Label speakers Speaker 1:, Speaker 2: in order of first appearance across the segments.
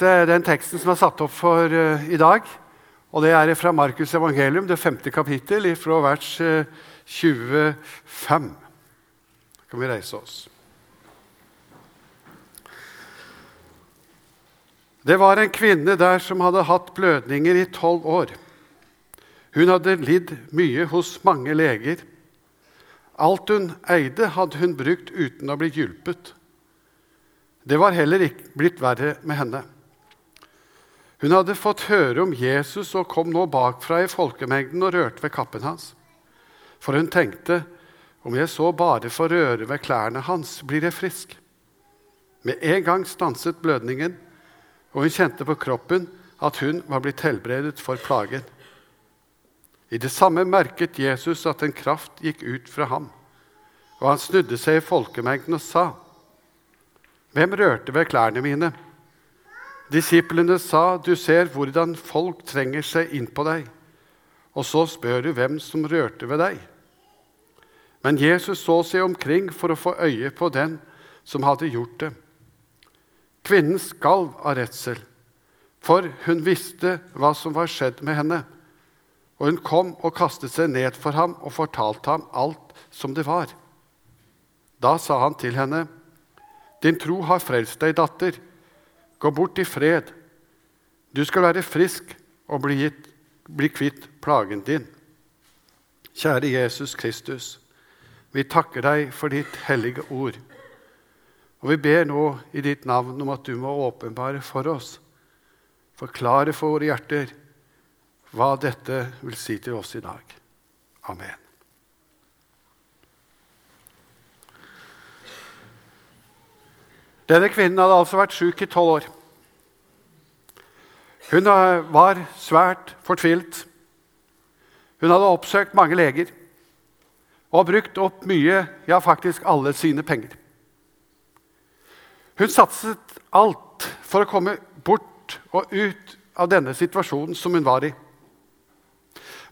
Speaker 1: Er den teksten som er satt opp for uh, i dag. Og det er fra Markus' evangelium, det femte kapittel, fra vers uh, 25. Da kan vi reise oss. Det var en kvinne der som hadde hatt blødninger i tolv år. Hun hadde lidd mye hos mange leger. Alt hun eide, hadde hun brukt uten å bli hjulpet. Det var heller ikke blitt verre med henne. Hun hadde fått høre om Jesus og kom nå bakfra i folkemengden og rørte ved kappen hans. For hun tenkte om jeg så bare får røre ved klærne hans, blir jeg frisk. Med en gang stanset blødningen, og hun kjente på kroppen at hun var blitt helbredet for plagen. I det samme merket Jesus at en kraft gikk ut fra ham, og han snudde seg i folkemengden og sa:" Hvem rørte ved klærne mine? Disiplene sa, Du ser hvordan folk trenger seg innpå deg. Og så spør du hvem som rørte ved deg. Men Jesus så seg omkring for å få øye på den som hadde gjort det. Kvinnen skalv av redsel, for hun visste hva som var skjedd med henne. Og hun kom og kastet seg ned for ham og fortalte ham alt som det var. Da sa han til henne, din tro har frelst deg, datter. Gå bort i fred. Du skal være frisk og bli, gitt, bli kvitt plagen din. Kjære Jesus Kristus, vi takker deg for ditt hellige ord. Og vi ber nå i ditt navn om at du må åpenbare for oss, forklare for våre hjerter, hva dette vil si til oss i dag. Amen. Denne kvinnen hadde altså vært syk i tolv år. Hun var svært fortvilt. Hun hadde oppsøkt mange leger og brukt opp mye, ja, faktisk alle sine penger. Hun satset alt for å komme bort og ut av denne situasjonen som hun var i.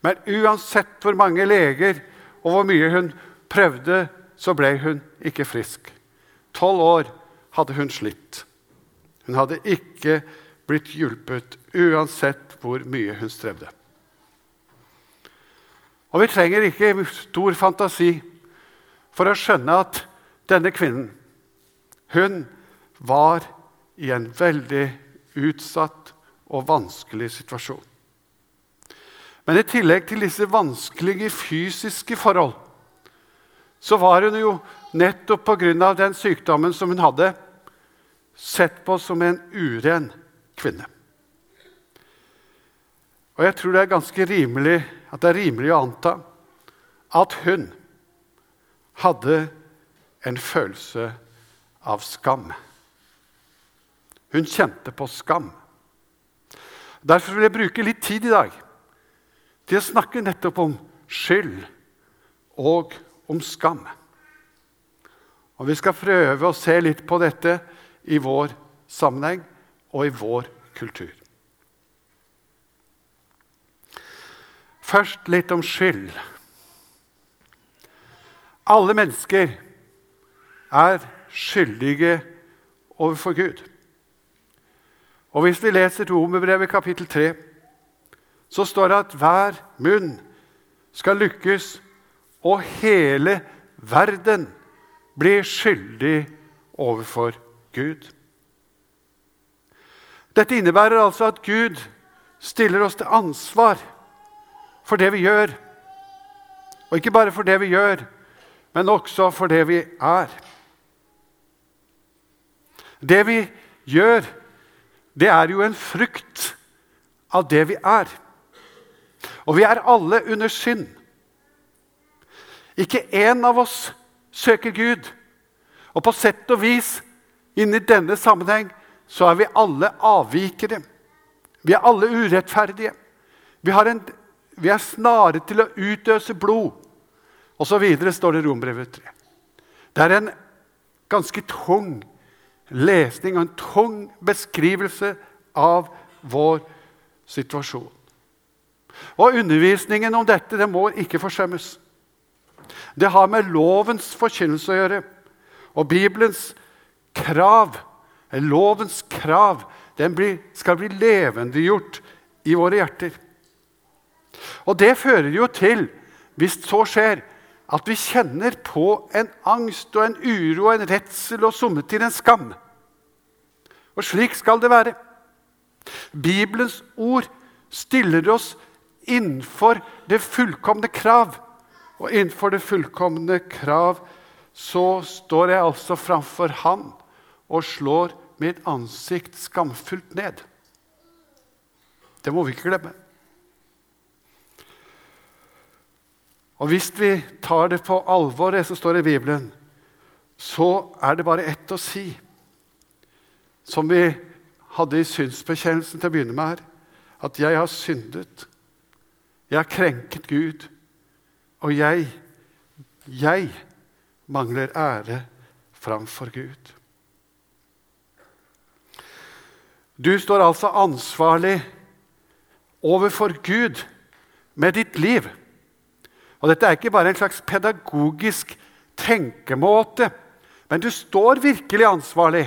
Speaker 1: Men uansett hvor mange leger og hvor mye hun prøvde, så ble hun ikke frisk. Tolv år hadde hun slitt. Hun hadde ikke blitt hjulpet uansett hvor mye hun strevde. Og Vi trenger ikke stor fantasi for å skjønne at denne kvinnen hun var i en veldig utsatt og vanskelig situasjon. Men i tillegg til disse vanskelige fysiske forhold så var hun jo nettopp pga. den sykdommen som hun hadde, sett på som en uren kvinne. Og jeg tror det er ganske rimelig at det er rimelig å anta at hun hadde en følelse av skam. Hun kjente på skam. Derfor vil jeg bruke litt tid i dag til å snakke nettopp om skyld og om skam. Og Vi skal prøve å se litt på dette i vår sammenheng og i vår kultur. Først litt om skyld. Alle mennesker er skyldige overfor Gud. Og Hvis vi leser Romerbrevet kapittel 3, så står det at hver munn skal lykkes, og hele verden blir skyldig overfor Gud. Dette innebærer altså at Gud stiller oss til ansvar for det vi gjør. Og ikke bare for det vi gjør, men også for det vi er. Det vi gjør, det er jo en frukt av det vi er. Og vi er alle under synd. Ikke én av oss søker Gud. Og på sett og vis Inni denne sammenheng så er vi alle avvikere. Vi er alle urettferdige. Vi, en, vi er snare til å utøse blod. Og så videre står det i Rombrevet 3. Det er en ganske tung lesning og en tung beskrivelse av vår situasjon. Og Undervisningen om dette det må ikke forsømmes. Det har med lovens forkynnelse å gjøre og Bibelens krav, lovens krav den skal bli levendegjort i våre hjerter. Og det fører jo til, hvis så skjer, at vi kjenner på en angst og en uro og en redsel og somme til en skam. Og slik skal det være. Bibelens ord stiller oss innenfor det fullkomne krav. Og innenfor det fullkomne krav så står jeg altså framfor Han og slår mitt ansikt skamfullt ned. Det må vi ikke glemme. Og hvis vi tar det på alvor, det som står i Bibelen, så er det bare ett å si, som vi hadde i synsbekjennelsen til å begynne med her, at jeg har syndet. Jeg har krenket Gud. Og jeg, jeg mangler ære framfor Gud. Du står altså ansvarlig overfor Gud med ditt liv. Og Dette er ikke bare en slags pedagogisk tenkemåte, men du står virkelig ansvarlig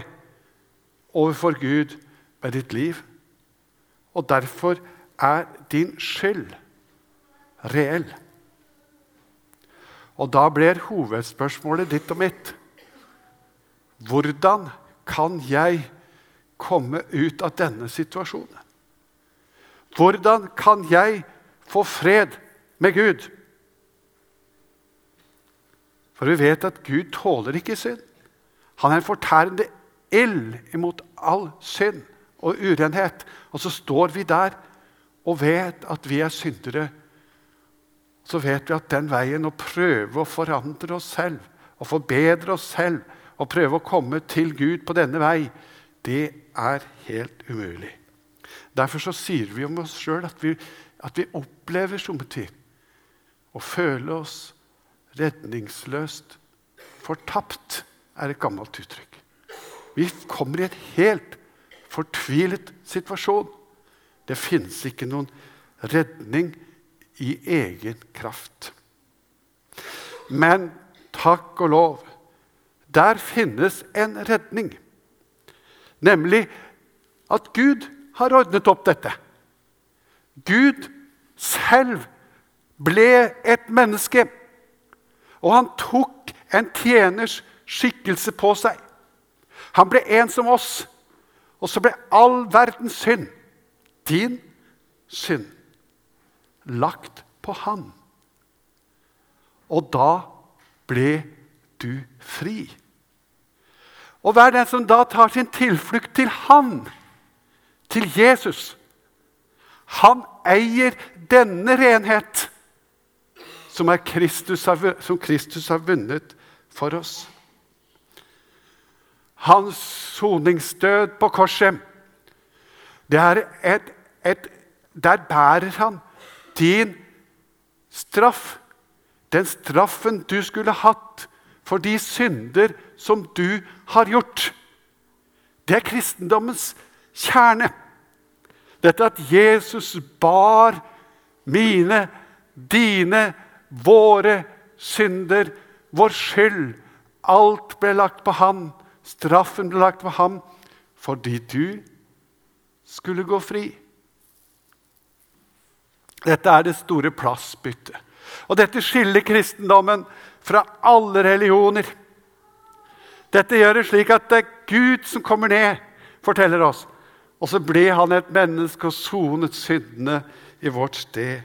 Speaker 1: overfor Gud med ditt liv. Og derfor er din skyld reell. Og da blir hovedspørsmålet ditt og mitt Hvordan kan jeg komme ut av denne situasjonen? Hvordan kan jeg få fred med Gud? For vi vet at Gud tåler ikke synd. Han er en fortærende ild imot all synd og urenhet. Og så står vi der og vet at vi er syndere. Så vet vi at den veien å prøve å forandre oss selv og forbedre oss selv og prøve å komme til Gud på denne vei, det er helt umulig. Derfor så sier vi om oss sjøl at, at, vi opplever somme tid å føle oss redningsløst fortapt, er et gammelt uttrykk. Vi kommer i en helt fortvilet situasjon. Det finnes ikke noen redning i egen kraft. Men takk og lov, der finnes en redning. Nemlig at Gud har ordnet opp dette. Gud selv ble et menneske, og han tok en tjeners skikkelse på seg. Han ble en som oss, og så ble all verdens synd, din synd, lagt på han. Og da ble du fri. Og hver den som da tar sin tilflukt til Han, til Jesus Han eier denne renhet som, Kristus har, som Kristus har vunnet for oss. Hans soningsdød på korset, det er et, et Der bærer han din straff. Den straffen du skulle hatt for de synder som du har gjort. Det er kristendommens kjerne. Dette at Jesus bar mine, dine, våre synder, vår skyld. Alt ble lagt på ham. Straffen ble lagt på ham fordi du skulle gå fri. Dette er det store plassbyttet. Og dette skiller kristendommen fra alle religioner. Dette gjør det slik at det er Gud som kommer ned, forteller oss. Og så ble han et menneske og sonet syndene i vårt sted.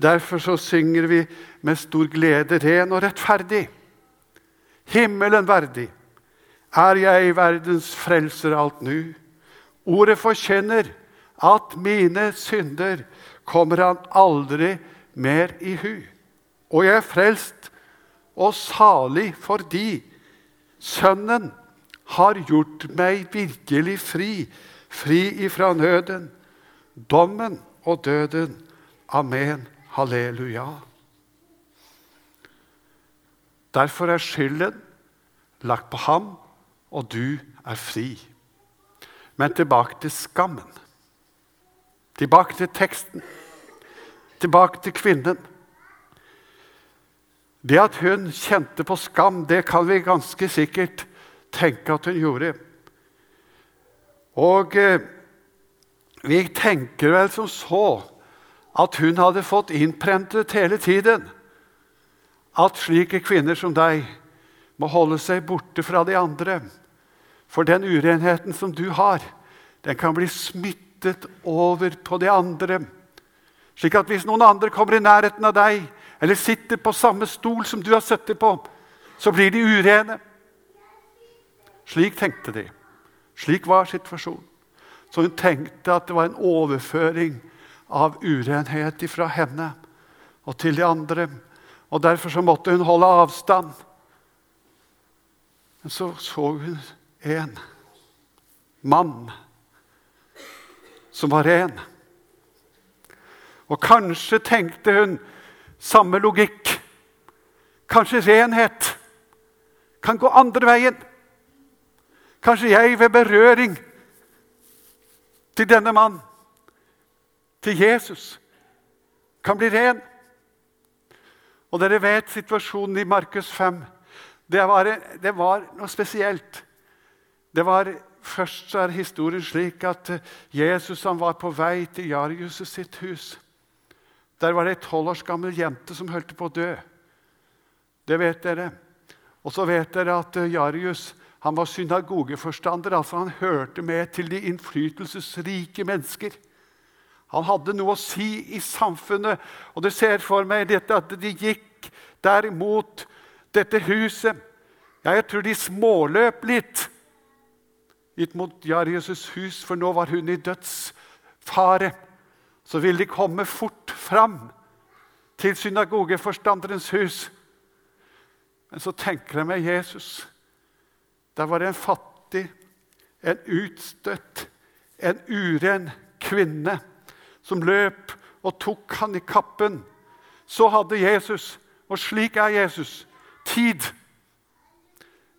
Speaker 1: Derfor så synger vi med stor glede ren og rettferdig. Himmelen verdig er jeg verdens frelser alt nu. Ordet forkjenner at mine synder kommer han aldri mer i hu. Og jeg er frelst og salig fordi Sønnen har gjort meg virkelig fri, fri ifra nøden, dommen og døden. Amen. Halleluja. Derfor er skylden lagt på ham, og du er fri. Men tilbake til skammen. Tilbake til teksten. Tilbake til kvinnen. Det at hun kjente på skam, det kan vi ganske sikkert tenke at hun gjorde. Og eh, Vi tenker vel som så at hun hadde fått innprentet hele tiden at slike kvinner som deg må holde seg borte fra de andre. For den urenheten som du har, den kan bli smittet over på de andre. Slik at hvis noen andre kommer i nærheten av deg, eller sitter på samme stol som du har sittet på, så blir de urene. Slik tenkte de. Slik var situasjonen. Så hun tenkte at det var en overføring av urenhet fra henne og til de andre. Og Derfor så måtte hun holde avstand. Men så så hun en mann som var ren. Og kanskje tenkte hun samme logikk. Kanskje renhet kan gå andre veien. Kanskje jeg ved berøring til denne mann, til Jesus, kan bli ren. Og dere vet situasjonen i Markus 5. Det var, det var noe spesielt. Det var, Først er historien slik at Jesus han var på vei til Jarius sitt hus. Der var det ei tolv års gammel jente som holdt på å dø. Det vet dere. Og så vet dere at Jarius han var synagogeforstander. altså Han hørte med til de innflytelsesrike mennesker. Han hadde noe å si i samfunnet, og du ser for meg dette at de gikk der mot dette huset. Ja, jeg tror de småløp litt gitt mot Jarius' hus, for nå var hun i dødsfare. Så ville de komme fort fram til synagogeforstanderens hus. Men så tenker jeg meg Jesus. Der var det en fattig, en utstøtt, en uren kvinne som løp og tok han i kappen. Så hadde Jesus, og slik er Jesus, tid.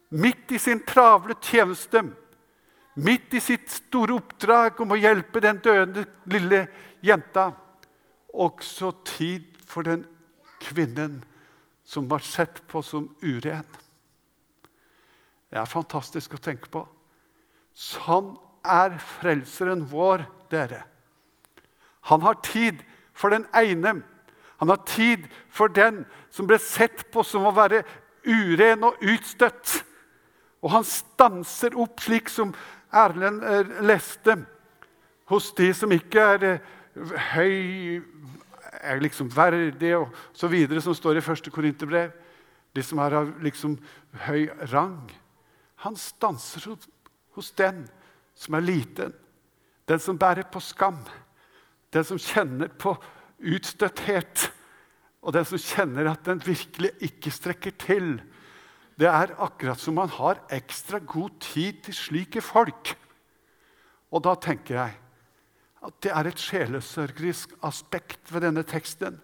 Speaker 1: Midt i sin travle tjeneste, midt i sitt store oppdrag om å hjelpe den døende lille jenta, også tid for den kvinnen som var sett på som uren. Det er fantastisk å tenke på. Sånn er frelseren vår, dere. Han har tid for den ene. Han har tid for den som ble sett på som å være uren og utstøtt. Og han stanser opp, slik som Erlend eh, leste, hos de som ikke er eh, høy er liksom verdige, og så videre, som står i første Korinterbrev. De som er av liksom høy rang. Han stanser hos den som er liten, den som bærer på skam. Den som kjenner på utstøtthet, og den som kjenner at den virkelig ikke strekker til. Det er akkurat som man har ekstra god tid til slike folk. Og da tenker jeg at det er et sjelesørgerisk aspekt ved denne teksten.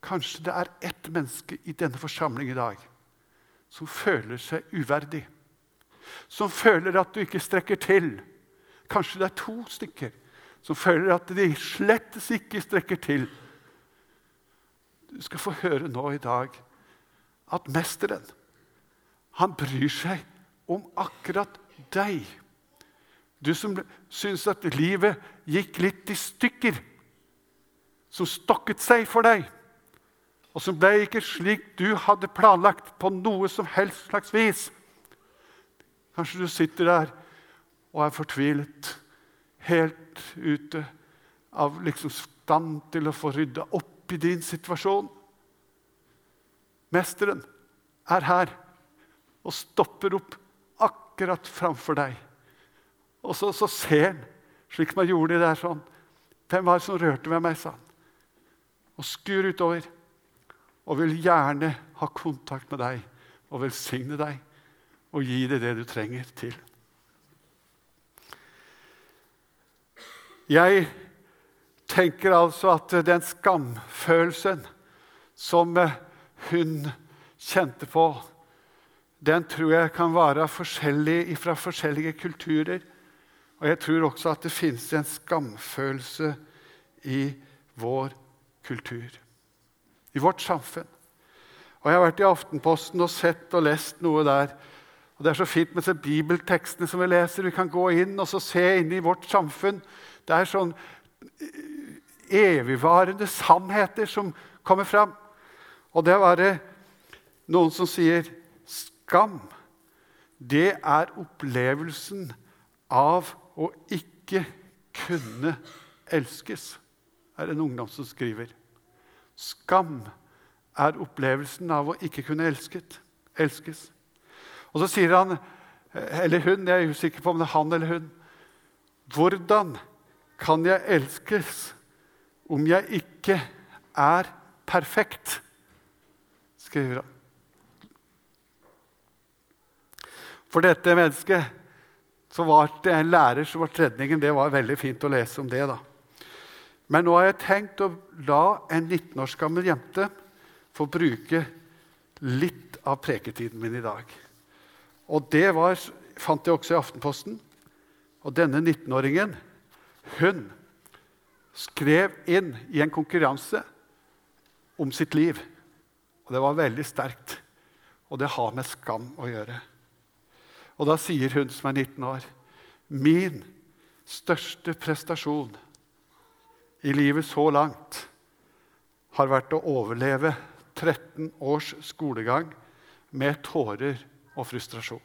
Speaker 1: Kanskje det er ett menneske i denne forsamling i dag som føler seg uverdig. Som føler at du ikke strekker til. Kanskje det er to stykker som føler at de slett ikke strekker til. Du skal få høre nå i dag at mesteren han bryr seg om akkurat deg. Du som syns at livet gikk litt i stykker, som stokket seg for deg, og som ble ikke slik du hadde planlagt på noe som helst slags vis. Kanskje du sitter der og er fortvilet helt ute av liksom stand til å få rydda opp i din situasjon. Mesteren er her og stopper opp akkurat framfor deg. Og så, så ser han, slik man gjorde det der sånn Hvem var det som rørte ved meg, sa han. Og skur utover. Og vil gjerne ha kontakt med deg og velsigne deg og gi deg det du trenger til. Jeg tenker altså at den skamfølelsen som hun kjente på, den tror jeg kan være forskjellig fra forskjellige kulturer. Og jeg tror også at det finnes en skamfølelse i vår kultur, i vårt samfunn. Og Jeg har vært i Aftenposten og sett og lest noe der. Og Det er så fint med disse bibeltekstene som vi leser. Vi kan gå inn og se inn i vårt samfunn Det er sånn evigvarende sannheter som kommer fram. Og det var bare noen som sier skam. Det er opplevelsen av å ikke kunne elskes, er en ungdom som skriver. Skam er opplevelsen av å ikke kunne elsket, elskes. Og så sier han, eller hun, jeg er usikker på om det er han eller hun Hvordan kan jeg elskes om jeg ikke er perfekt? skriver han. For dette mennesket så var det en lærer som var tredningen. Det var veldig fint å lese om det. da. Men nå har jeg tenkt å la en 19 års gammel jente få bruke litt av preketiden min i dag. Og det var, fant jeg også i Aftenposten. Og denne 19-åringen, hun skrev inn i en konkurranse om sitt liv. Og det var veldig sterkt. Og det har med skam å gjøre. Og da sier hun som er 19 år, min største prestasjon i livet så langt har vært å overleve 13 års skolegang med tårer og frustrasjon.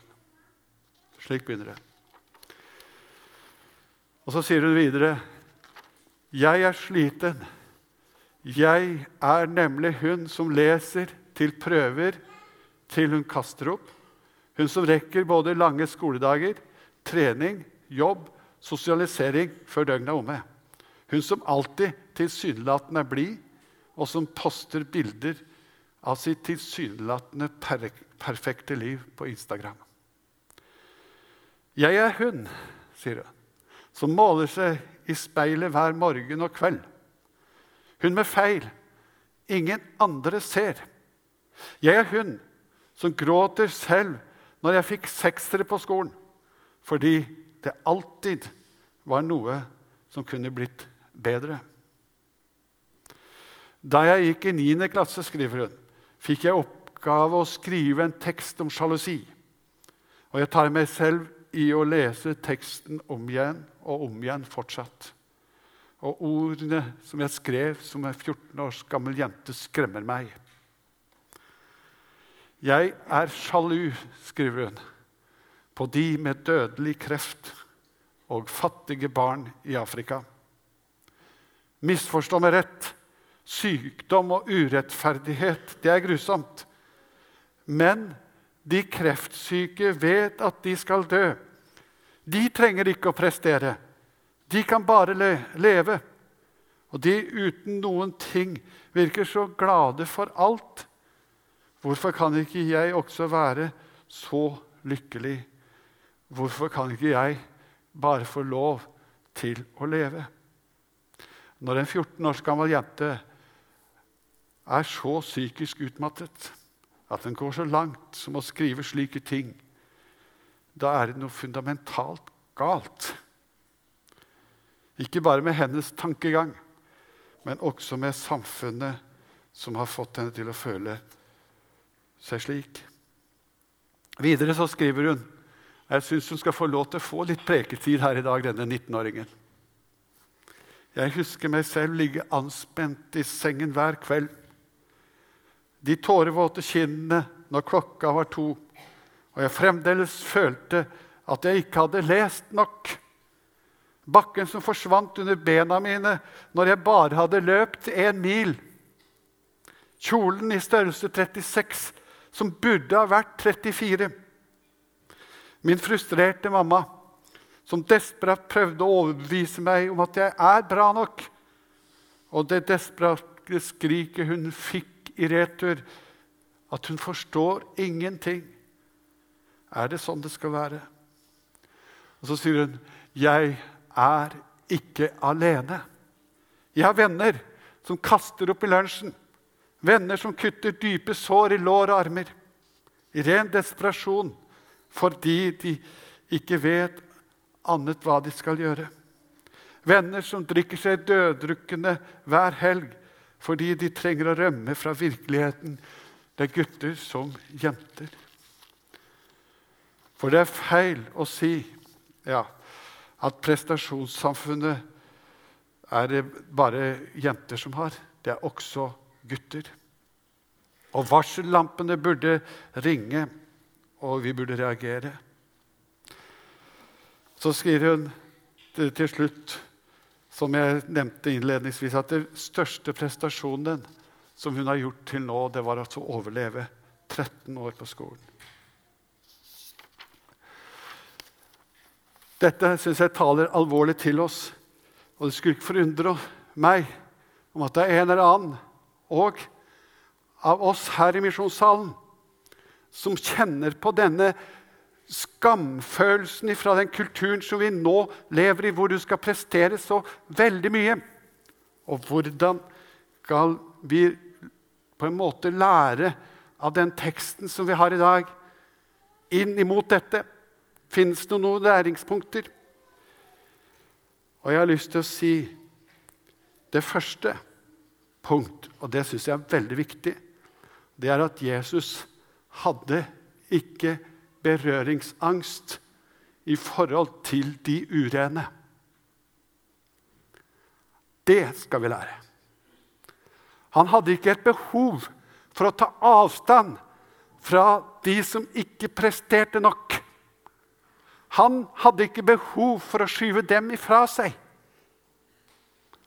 Speaker 1: Slik begynner det. Og så sier hun videre Jeg er sliten. Jeg er nemlig hun som leser til prøver til hun kaster opp hun som rekker både lange skoledager, trening, jobb, sosialisering før døgnet er omme. Hun som alltid tilsynelatende er blid, og som poster bilder av sitt tilsynelatende per perfekte liv på Instagram. Jeg er hun, sier hun, som måler seg i speilet hver morgen og kveld. Hun med feil ingen andre ser. Jeg er hun som gråter selv når jeg fikk seksere på skolen, fordi det alltid var noe som kunne blitt bedre. Da jeg gikk i 9. klasse, skriver hun, fikk jeg oppgave å skrive en tekst om sjalusi. Og jeg tar meg selv i å lese teksten om igjen og om igjen fortsatt. Og ordene som jeg skrev som en 14 års gammel jente, skremmer meg. 'Jeg er sjalu', skriver hun, 'på de med dødelig kreft og fattige barn i Afrika'. Misforstå meg rett. Sykdom og urettferdighet, det er grusomt. Men de kreftsyke vet at de skal dø. De trenger ikke å prestere. De kan bare leve. Og de uten noen ting virker så glade for alt Hvorfor kan ikke jeg også være så lykkelig? Hvorfor kan ikke jeg bare få lov til å leve? Når en 14 års gammel jente er så psykisk utmattet at den går så langt som å skrive slike ting, da er det noe fundamentalt galt. Ikke bare med hennes tankegang, men også med samfunnet som har fått henne til å føle seg slik. Videre så skriver hun jeg syns hun skal få lov til å få litt preketid her i dag, denne 19-åringen. Jeg husker meg selv ligge anspent i sengen hver kveld. De tårevåte kinnene når klokka var to, og jeg fremdeles følte at jeg ikke hadde lest nok. Bakken som forsvant under bena mine når jeg bare hadde løpt én mil. Kjolen i størrelse 36 som burde ha vært 34. Min frustrerte mamma, som desperat prøvde å overbevise meg om at jeg er bra nok. Og det desperate skriket hun fikk i retur, at hun forstår ingenting. Er det sånn det skal være? Og så sier hun, 'Jeg er ikke alene'. Jeg har venner som kaster opp i lunsjen. Venner som kutter dype sår i lår og armer. I ren desperasjon fordi de ikke vet annet hva de skal gjøre. Venner som drikker seg døddrukkende hver helg fordi de trenger å rømme fra virkeligheten. Det er gutter som jenter. For det er feil å si ja, at prestasjonssamfunnet er det bare jenter som har. Det er også gutter. Og varsellampene burde ringe, og vi burde reagere. Så skriver hun til slutt, som jeg nevnte innledningsvis, at den største prestasjonen som hun har gjort til nå, det var altså å overleve 13 år på skolen. Dette syns jeg taler alvorlig til oss. Og det skulle ikke forundre meg om at det er en eller annen og av oss her i misjonssalen som kjenner på denne skamfølelsen fra den kulturen som vi nå lever i, hvor du skal prestere så veldig mye. Og hvordan skal vi på en måte lære av den teksten som vi har i dag, inn imot dette? Finnes det noen læringspunkter? Og jeg har lyst til å si det første punkt, og det syns jeg er veldig viktig, det er at Jesus hadde ikke berøringsangst i forhold til de urene. Det skal vi lære. Han hadde ikke et behov for å ta avstand fra de som ikke presterte nok. Han hadde ikke behov for å skyve dem ifra seg.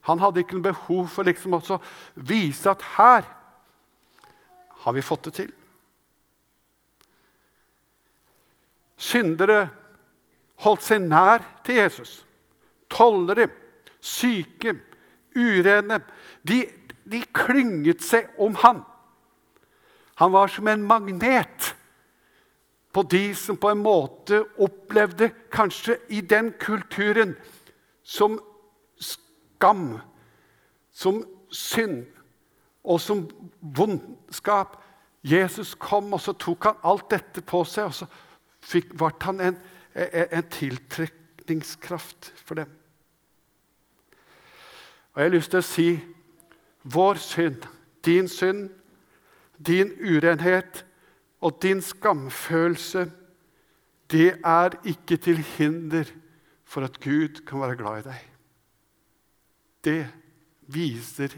Speaker 1: Han hadde ikke noe behov for liksom å vise at her har vi fått det til. Syndere holdt seg nær til Jesus. Tollere, syke, urene. De, de klynget seg om han. Han var som en magnet på de som på en måte opplevde, kanskje i den kulturen, som skam, som synd og som vondskap. Jesus kom, og så tok han alt dette på seg, og så fikk, ble han en, en tiltrekningskraft for dem. Og Jeg har lyst til å si vår synd, din synd, din urenhet og din skamfølelse, det er ikke til hinder for at Gud kan være glad i deg. Det viser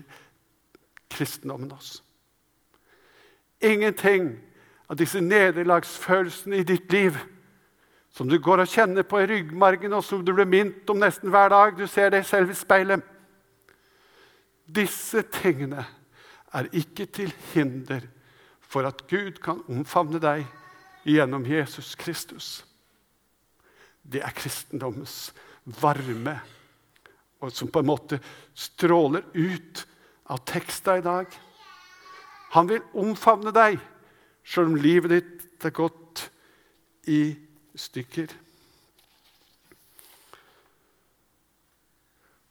Speaker 1: kristendommen oss. Ingenting av disse nederlagsfølelsene i ditt liv som du går og kjenner på i ryggmargen, og som du blir minnet om nesten hver dag du ser deg selv i speilet Disse tingene er ikke til hinder for at Gud kan omfavne deg gjennom Jesus Kristus. Det er kristendommens varme, og som på en måte stråler ut av teksta i dag. Han vil omfavne deg sjøl om livet ditt er gått i stykker.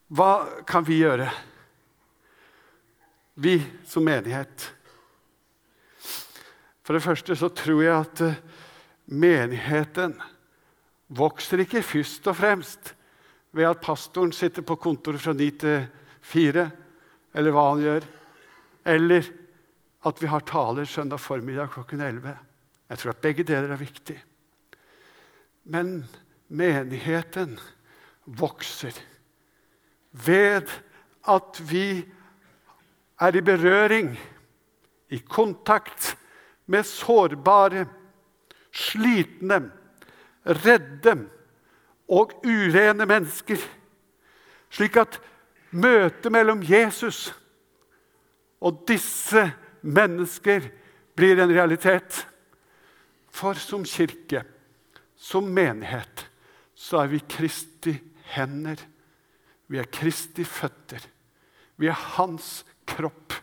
Speaker 1: Hva kan vi gjøre, vi som menighet? For det første så tror jeg at eh, menigheten vokser ikke først og fremst ved at pastoren sitter på kontoret fra ni til fire, eller hva han gjør, eller at vi har taler søndag formiddag klokken 11. Jeg tror at begge deler er viktig. Men menigheten vokser ved at vi er i berøring, i kontakt med sårbare, slitne, redde og urene mennesker. Slik at møtet mellom Jesus og disse mennesker blir en realitet. For som kirke, som menighet, så er vi Kristi hender. Vi er Kristi føtter. Vi er Hans kropp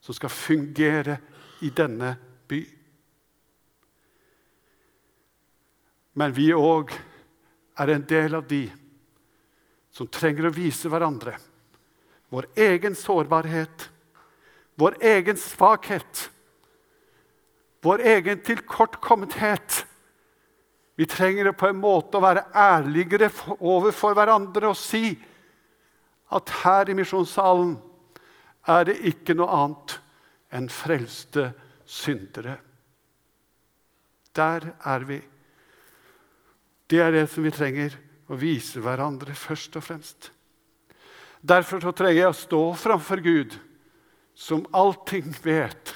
Speaker 1: som skal fungere i denne by. Men vi òg er en del av de som trenger å vise hverandre vår egen sårbarhet, vår egen svakhet, vår egen tilkortkommenhet. Vi trenger på en måte å være ærligere overfor hverandre og si at her i misjonssalen er det ikke noe annet enn frelste syndere. Der er vi. Det er det som vi trenger å vise hverandre først og fremst. Derfor så trenger jeg å stå framfor Gud, som allting vet.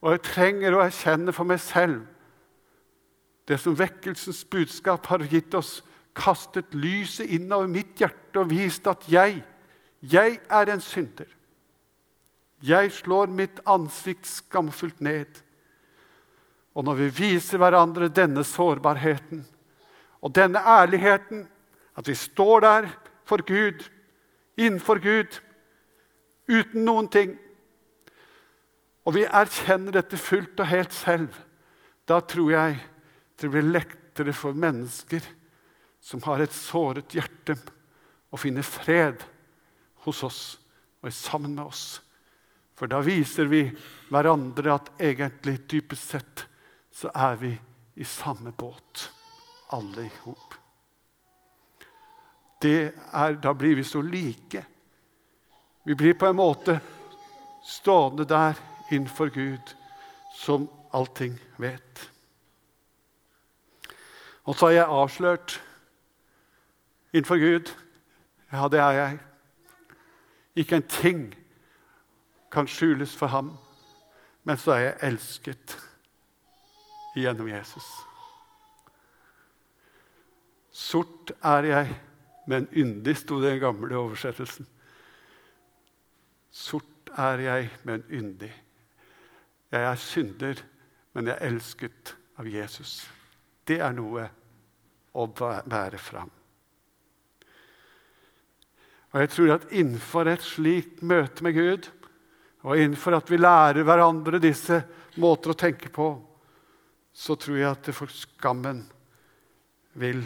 Speaker 1: Og jeg trenger å erkjenne for meg selv det som vekkelsens budskap har gitt oss, kastet lyset innover mitt hjerte og vist at jeg, jeg er en synder. Jeg slår mitt ansikt skamfullt ned. Og når vi viser hverandre denne sårbarheten og denne ærligheten, at vi står der for Gud, innenfor Gud, uten noen ting, og vi erkjenner dette fullt og helt selv, da tror jeg det blir lettere for mennesker som har et såret hjerte, å finne fred hos oss og sammen med oss. For da viser vi hverandre at egentlig, dypest sett, så er vi i samme båt, alle i hop. Da blir vi så like. Vi blir på en måte stående der innenfor Gud, som allting vet. Og så har jeg avslørt innenfor Gud. Ja, det er jeg. Ikke en ting kan skjules for ham, men så er jeg elsket gjennom Jesus. Sort er jeg, men yndig, sto den gamle oversettelsen. Sort er jeg, men yndig. Jeg er synder, men jeg er elsket av Jesus. Det er noe å bære fram. Og jeg tror at innenfor et slikt møte med Gud, og innenfor at vi lærer hverandre disse måter å tenke på, så tror jeg at skammen vil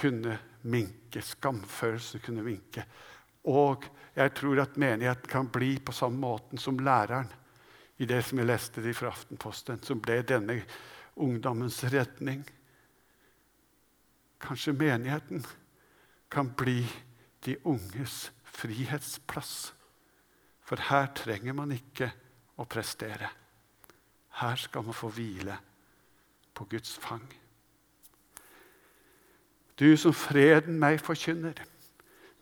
Speaker 1: kunne minke. Skamfølelse kunne minke. Og jeg tror at menigheten kan bli på samme måten som læreren i det som jeg leste det fra Aftenposten, som ble denne ungdommens retning. Kanskje menigheten kan bli de unges frihetsplass. For her trenger man ikke å prestere. Her skal man få hvile på Guds fang. Du som freden meg forkynner.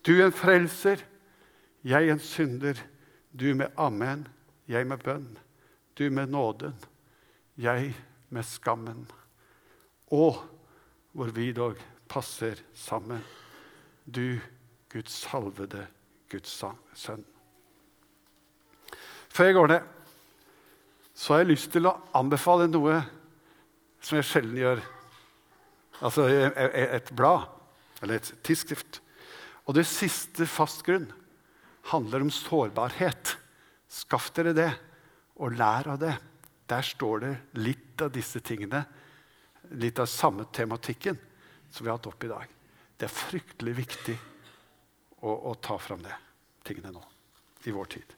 Speaker 1: Du en frelser, jeg en synder. Du med amen, jeg med bønn. Du med nåden, jeg med skammen. Og hvor vi dog passer sammen. Du Guds salvede Guds sønn. Før jeg går ned, så har jeg lyst til å anbefale noe som jeg sjelden gjør. Altså et blad eller et tidsskrift. Og det siste fastgrunn handler om sårbarhet. Skaff dere det, og lær av det. Der står det litt av disse tingene, litt av samme tematikken som vi har hatt opp i dag. Det er fryktelig viktig å, å ta fram det tingene nå, i vår tid.